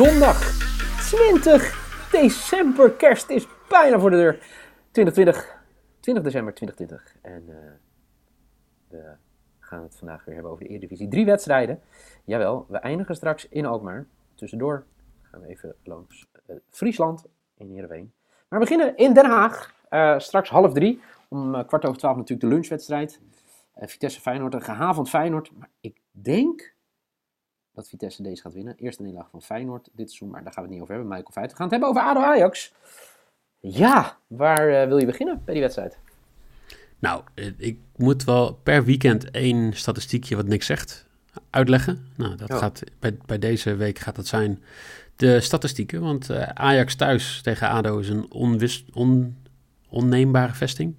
zondag 20 december. Kerst is bijna voor de deur. 2020, 20 december 2020. En uh, we gaan het vandaag weer hebben over de Eredivisie. Drie wedstrijden. Jawel, we eindigen straks in Alkmaar. Tussendoor gaan we even langs uh, Friesland in Heerenveen. Maar we beginnen in Den Haag. Uh, straks half drie. Om kwart over twaalf natuurlijk de lunchwedstrijd. Vitesse Feyenoord, een gehavend Feyenoord. Maar ik denk dat Vitesse deze gaat winnen. Eerste nederlaag van Feyenoord dit seizoen, maar daar gaan we het niet over hebben. Michael Feit. We gaan het hebben over ADO Ajax. Ja, waar uh, wil je beginnen bij die wedstrijd? Nou, ik moet wel per weekend één statistiekje wat niks zegt uitleggen. Nou, dat oh. gaat, bij, bij deze week gaat dat zijn de statistieken. Want uh, Ajax thuis tegen ADO is een on, onneembare vesting.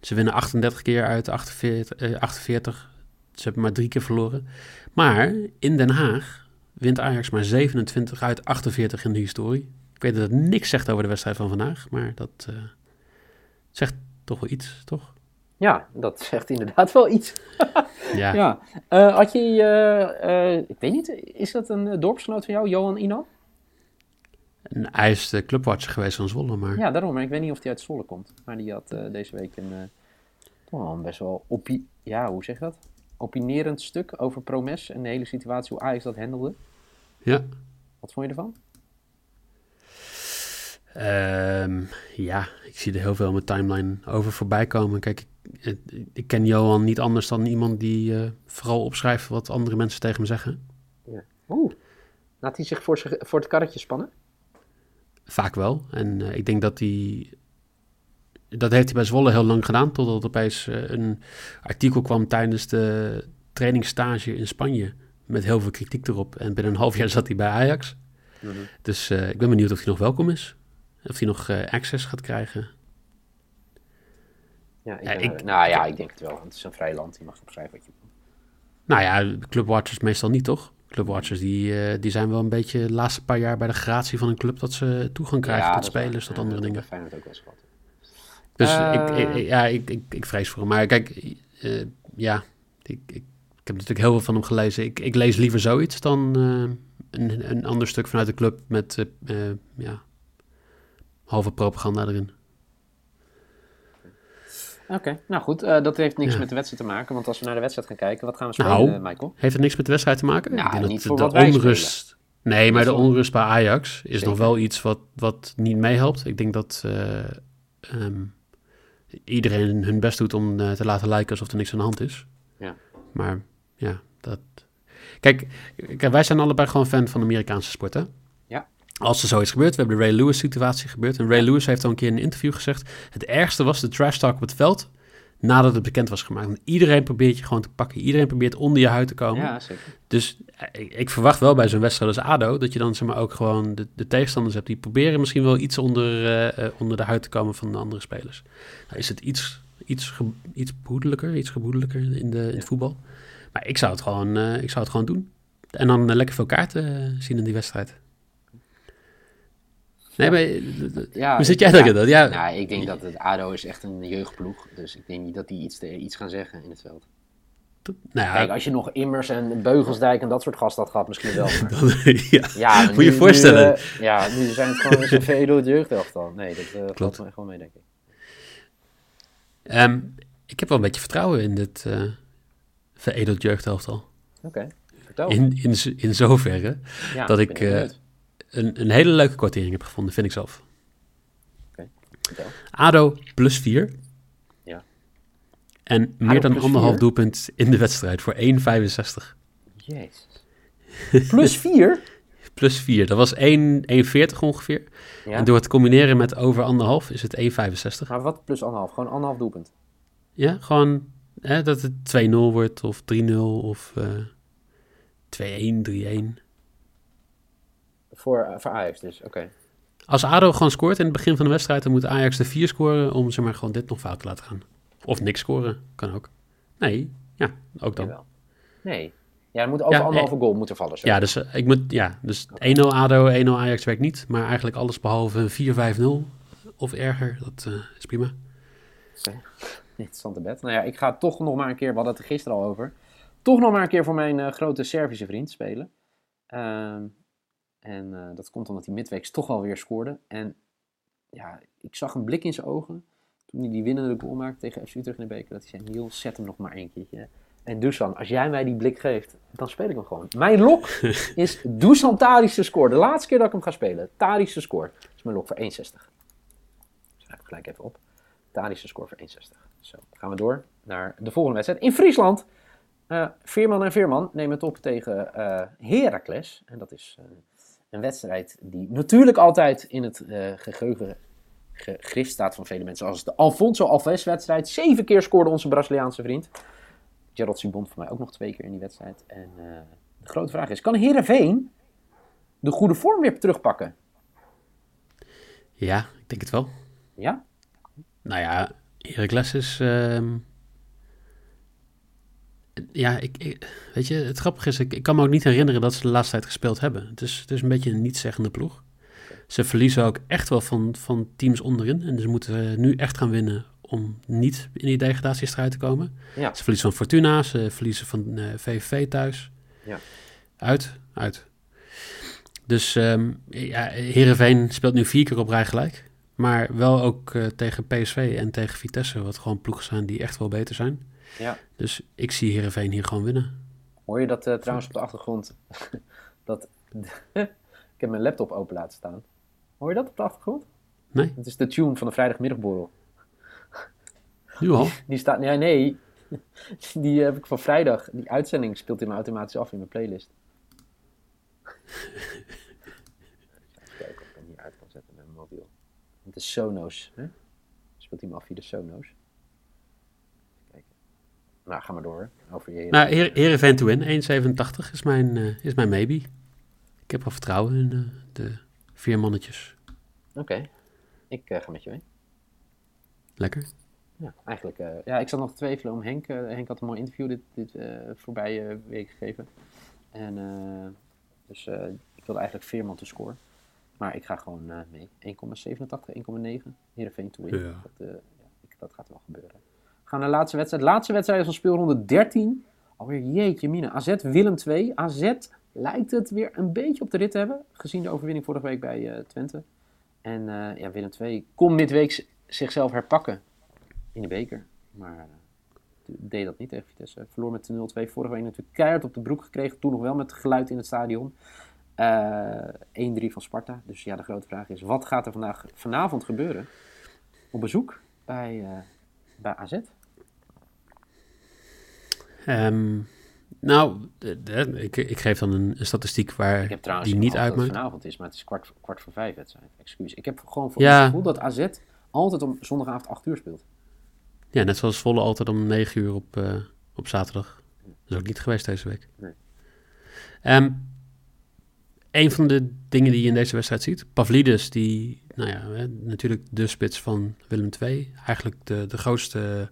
Ze winnen 38 keer uit 48, eh, 48. Ze hebben maar drie keer verloren. Maar in Den Haag wint Ajax maar 27 uit 48 in de historie. Ik weet dat het niks zegt over de wedstrijd van vandaag, maar dat uh, zegt toch wel iets, toch? Ja, dat zegt inderdaad wel iets. ja. ja. Uh, had je, uh, ik weet niet, is dat een dorpsgenoot van jou, Johan Inan? Hij is de clubwatcher geweest van Zwolle, maar... Ja, daarom. Maar ik weet niet of hij uit Zwolle komt. Maar die had deze week een, toch wel een best wel opie... Ja, hoe zeg je dat? Opinerend stuk over Promes en de hele situatie, hoe Ajax dat handelde. Ja. Wat vond je ervan? Um, ja, ik zie er heel veel op mijn timeline over voorbij komen. Kijk, ik, ik ken Johan niet anders dan iemand die uh, vooral opschrijft wat andere mensen tegen me zeggen. Ja. Oeh, laat hij zich voor, zich voor het karretje spannen? Vaak wel. En uh, ik denk dat hij dat heeft hij bij Zwolle heel lang gedaan, totdat opeens uh, een artikel kwam tijdens de trainingsstage in Spanje. Met heel veel kritiek erop. En binnen een half jaar zat hij bij Ajax. Mm -hmm. Dus uh, ik ben benieuwd of hij nog welkom is. Of hij nog uh, access gaat krijgen. Ja, ik, ja, ik, nou ja, ik denk het wel. Het is een vrij land. Je mag opschrijven wat je wil. Nou ja, clubwatchers meestal niet, toch? Clubwatchers die, die zijn wel een beetje de laatste paar jaar bij de gratie van een club... dat ze toegang krijgen ja, tot spelers, tot andere dingen. Ja, dat ook wel gehad. Dus ik, ik, ja, ik, ik, ik vrees voor hem. Maar kijk, uh, ja, ik, ik, ik, heb natuurlijk heel veel van hem gelezen. Ik, ik lees liever zoiets dan uh, een, een ander stuk vanuit de club met uh, ja, halve propaganda erin. Oké, okay. nou goed, dat heeft niks ja. met de wedstrijd te maken. Want als we naar de wedstrijd gaan kijken, wat gaan we spelen, nou, Michael? Heeft het niks met de wedstrijd te maken? Nou, niet voor de wat onrust. Nee, maar de onrust bij Ajax is Zeker. nog wel iets wat, wat niet meehelpt. Ik denk dat um, iedereen hun best doet om uh, te laten lijken alsof er niks aan de hand is. Ja. Maar ja, dat... Kijk, kijk, wij zijn allebei gewoon fan van Amerikaanse sporten. Ja. Als er zoiets gebeurt, we hebben de Ray Lewis situatie gebeurd. En Ray Lewis heeft al een keer in een interview gezegd... het ergste was de trash talk op het veld nadat het bekend was gemaakt. Want iedereen probeert je gewoon te pakken. Iedereen probeert onder je huid te komen. Ja, zeker. Dus ik, ik verwacht wel bij zo'n wedstrijd als ADO... dat je dan zeg maar, ook gewoon de, de tegenstanders hebt... die proberen misschien wel iets onder, uh, onder de huid te komen van de andere spelers. Nou, is het iets, iets, ge, iets behoedelijker, iets geboedelijker in, de, in het voetbal. Maar ik zou het gewoon, uh, ik zou het gewoon doen. En dan uh, lekker veel kaarten zien in die wedstrijd. Nee, maar ja, hoe zit jij ja, dat? Ja, nou, ik denk dat het ADO is echt een jeugdploeg. Dus ik denk niet dat die iets, te, iets gaan zeggen in het veld. Nou ja, Kijk, als je nog Immers en Beugelsdijk en dat soort gasten had gehad, misschien wel. Maar... Dan, ja, ja moet je je voorstellen. Nu, uh, ja, nu zijn het gewoon een veredeld jeugdelftal. Nee, dat uh, klopt me wel mee, denk ik. Um, ik heb wel een beetje vertrouwen in dit uh, veredeld jeugdelftal. Oké, okay, vertel. In, in, in zoverre ja, dat ik een, een hele leuke kwartering heb gevonden, vind ik zelf. Okay. ADO plus 4. Ja. En meer dan anderhalf doelpunt in de wedstrijd voor 1,65. Jezus. Plus 4? plus 4. Dat was 1,40 ongeveer. Ja. En door het combineren met over anderhalf is het 1,65. Maar wat plus anderhalf? Gewoon anderhalf doelpunt? Ja, gewoon hè, dat het 2-0 wordt of 3-0 of uh, 2-1, 3-1. Voor, voor Ajax dus, oké. Okay. Als ADO gewoon scoort in het begin van de wedstrijd, dan moet Ajax de 4 scoren om zeg maar gewoon dit nog fout te laten gaan. Of niks scoren, kan ook. Nee, ja, ook dan. Jawel. Nee, ja, er moet over ja, anderhalve goal moeten vallen. Zo. Ja, dus, uh, ik moet, ja, dus okay. 1-0 ADO, 1-0 Ajax werkt niet. Maar eigenlijk alles behalve 4-5-0 of erger, dat uh, is prima. Okay. Interessante bed. Nou ja, ik ga toch nog maar een keer, we hadden het er gisteren al over, toch nog maar een keer voor mijn uh, grote Servische vriend spelen. En eh, dat komt omdat hij midweeks toch alweer scoorde. En ja, ik zag een blik in zijn ogen toen hij die winnende goal maakte tegen FC Utrecht in de beker. Dat hij zei, Niels, zet hem nog maar één keertje. En Dusan, als jij mij die blik geeft, dan speel ik hem gewoon. Mijn lok is Dusan Tadic te score. De laatste keer dat ik hem ga spelen. Tadic te score. Dat is mijn lok voor 61. Schrijf ik gelijk even op. Tadic te score voor 61. Zo, gaan we door naar de volgende wedstrijd. In Friesland. Uh, Veerman en Veerman nemen het op tegen uh, Heracles. En dat is uh, een wedstrijd die natuurlijk altijd in het geheugen gegrift staat van vele mensen. Zoals de Alfonso Alves wedstrijd. Zeven keer scoorde onze Braziliaanse vriend. Gerald Sibond voor mij ook nog twee keer in die wedstrijd. En de grote vraag is, kan Heerenveen de goede vorm weer terugpakken? Ja, ik denk het wel. Ja? Nou ja, Heracles is... Uh, ja, ik, ik, weet je, het grappige is, ik, ik, kan me ook niet herinneren dat ze de laatste tijd gespeeld hebben. Het is, het is een beetje een niet-zeggende ploeg. Ze verliezen ook echt wel van, van teams onderin. En ze moeten nu echt gaan winnen om niet in die degradatiestrijd te komen. Ja. Ze verliezen van Fortuna, ze verliezen van uh, VVV thuis. Ja. Uit, uit. Dus um, ja, Heerenveen speelt nu vier keer op rij gelijk. Maar wel ook uh, tegen PSV en tegen Vitesse, wat gewoon ploegen zijn die echt wel beter zijn. Ja. Dus ik zie Heerenveen hier gewoon winnen. Hoor je dat uh, trouwens op de achtergrond? dat, ik heb mijn laptop open laten staan. Hoor je dat op de achtergrond? Nee. Het is de tune van de vrijdagmiddagborrel. Nu al? Die, die staat, ja, nee, die heb ik van vrijdag. Die uitzending speelt hij me automatisch af in mijn playlist. Even kijken of ik hem hier uit kan zetten met mijn mobiel. De Sonos. Hè? Speelt hij me af via de Sonos. Nou, ga maar door. Over je nou, Heer, Heerenveen to win. 1,87 is mijn, uh, is mijn maybe. Ik heb wel vertrouwen in uh, de vier mannetjes. Oké. Okay. Ik uh, ga met je mee. Lekker. Ja, eigenlijk. Uh, ja, ik zat nog te twijfelen om Henk. Uh, Henk had een mooi interview dit, dit uh, voorbije week gegeven. En dus ik wilde eigenlijk Veerman te scoren. Maar ik ga gewoon mee. 1,87, 1,9. Heerenveen to win. Ja. Dat, ja, ik, dat gaat wel gebeuren. Gaan naar de laatste wedstrijd. Laatste wedstrijd van speelronde 13. Alweer jeetje mine. AZ Willem 2. AZ lijkt het weer een beetje op de rit te hebben. Gezien de overwinning vorige week bij Twente. En ja, Willem 2 kon midweeks zichzelf herpakken in de beker. Maar uh, deed dat niet tegen Vitesse. Verloor met 0-2. Vorige week natuurlijk keihard op de broek gekregen. Toen nog wel met geluid in het stadion. Uh, 1-3 van Sparta. Dus ja, de grote vraag is: wat gaat er vandaag, vanavond gebeuren? Op bezoek bij, bij AZ? Um, nou, de, de, ik, ik, geef dan een, een statistiek waar ik heb trouwens die niet uitmaakt. het vanavond is, maar het is kwart, kwart voor vijf wedstrijd. Excuus. Ik heb gewoon voor ja. het gevoel dat AZ altijd om zondagavond 8 uur speelt. Ja, net zoals Volle altijd om 9 uur op, uh, op zaterdag. Dat is ook niet geweest deze week. Nee. Um, een van de dingen die je in deze wedstrijd ziet, Pavlidis, die, nou ja, hè, natuurlijk de spits van Willem II. Eigenlijk de, de grootste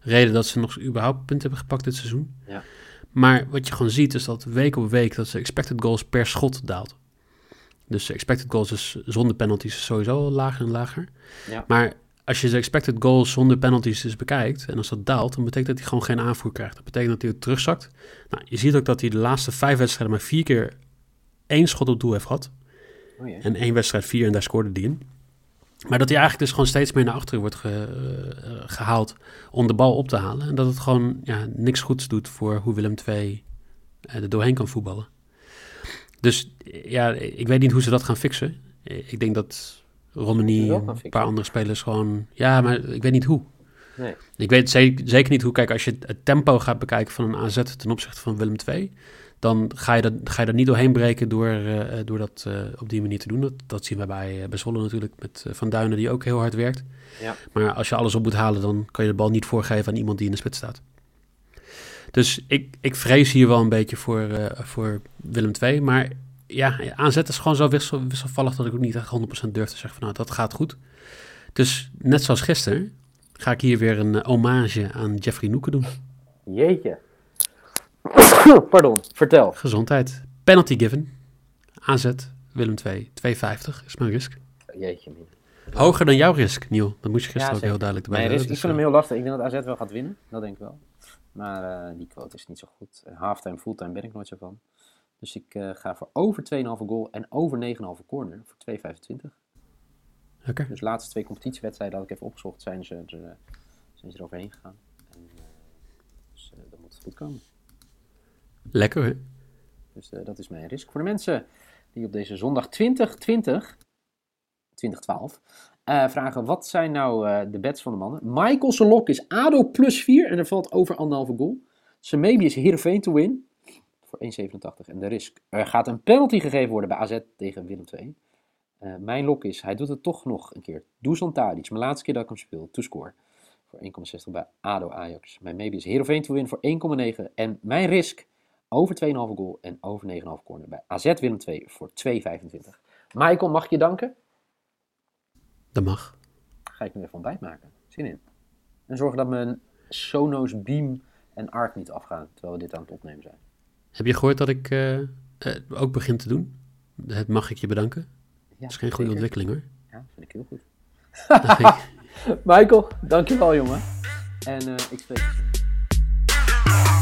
reden dat ze nog überhaupt punten hebben gepakt dit seizoen. Ja. Maar wat je gewoon ziet is dat week op week dat ze expected goals per schot daalt. Dus expected goals is zonder penalties sowieso lager en lager. Ja. Maar als je de expected goals zonder penalties dus bekijkt en als dat daalt, dan betekent dat hij gewoon geen aanvoer krijgt. Dat betekent dat hij het terugzakt. Nou, je ziet ook dat hij de laatste vijf wedstrijden maar vier keer één schot op doel heeft gehad. Oh. En één wedstrijd vier en daar scoorde hij in. Maar dat hij eigenlijk dus gewoon steeds meer naar achteren wordt ge, uh, gehaald om de bal op te halen. En dat het gewoon ja, niks goeds doet voor hoe Willem II uh, er doorheen kan voetballen. Dus ja, ik weet niet hoe ze dat gaan fixen. Ik denk dat Romani en een paar andere spelers gewoon... Ja, maar ik weet niet hoe. Nee. Ik weet zeker, niet hoe... Kijk, als je het tempo gaat bekijken van een AZ ten opzichte van Willem II... dan ga je, dat, ga je dat niet doorheen breken door, uh, door dat uh, op die manier te doen. Dat, dat zien we bij, bij Zwolle natuurlijk met Van Duinen die ook heel hard werkt. Ja. Maar als je alles op moet halen, dan kan je de bal niet voorgeven aan iemand die in de spits staat. Dus ik, ik vrees hier wel een beetje voor, voor Willem II. Maar ja, aanzet is gewoon zo wissel, wisselvallig dat ik ook niet echt 100% durf te zeggen van nou, dat gaat goed. Dus net zoals gisteren ga ik hier weer een uh, hommage aan Jeffrey Noeken doen. Jeetje. Pardon, vertel. Gezondheid. Penalty given. AZ, Willem II, 2,50 is mijn risk. Jeetje, min. Hoger dan jouw risk, Niel. Dat moest je gisteren Ja, ook heel duidelijk erbij risk, ik vind hem heel lastig. Ik denk dat AZ wel gaat winnen. Dat denk ik wel. Maar eh, die quote is niet zo goed. Halftime, fulltime ben ik nooit zo van. Dus ik eh, ga voor over 2,5 goal en over 9,5 corner voor 2,25. Dus de laatste twee competitiewedstrijden had ik even opgezocht, zijn ze, er, eh, zijn ze er overheen gegaan. En, eh, dus uh, dat moet goed komen. Lekker, hè? Dus dat is mijn risk. Voor de mensen die op deze zondag 2020, 2012, vragen wat zijn nou de bets van de mannen. Michael Solok is ADO plus 4 en er valt over anderhalve goal. Semebi is Heerenveen to win voor 1,87. En de risk. Er gaat een penalty gegeven worden bij AZ tegen Willem II. Uh, mijn lok is, hij doet het toch nog een keer. Dusan Tadic, mijn laatste keer dat ik hem speel, to score. Voor 1,60 bij ADO Ajax. Mijn maybe is Heerenveen to win voor 1,9. En mijn risk, over 2,5 goal en over 9,5 corner bij AZ Willem II voor 2,25. Michael, mag ik je danken? Dat mag. Ga ik nu even ontbijt maken. Zin in. En zorgen dat mijn Sonos Beam en Arc niet afgaan, terwijl we dit aan het opnemen zijn. Heb je gehoord dat ik uh, ook begin te doen? Het mag ik je bedanken? dat is geen goede ontwikkeling hoor. Ja, vind ik heel goed. Michael, dankjewel jongen. En eh, ik spreek je.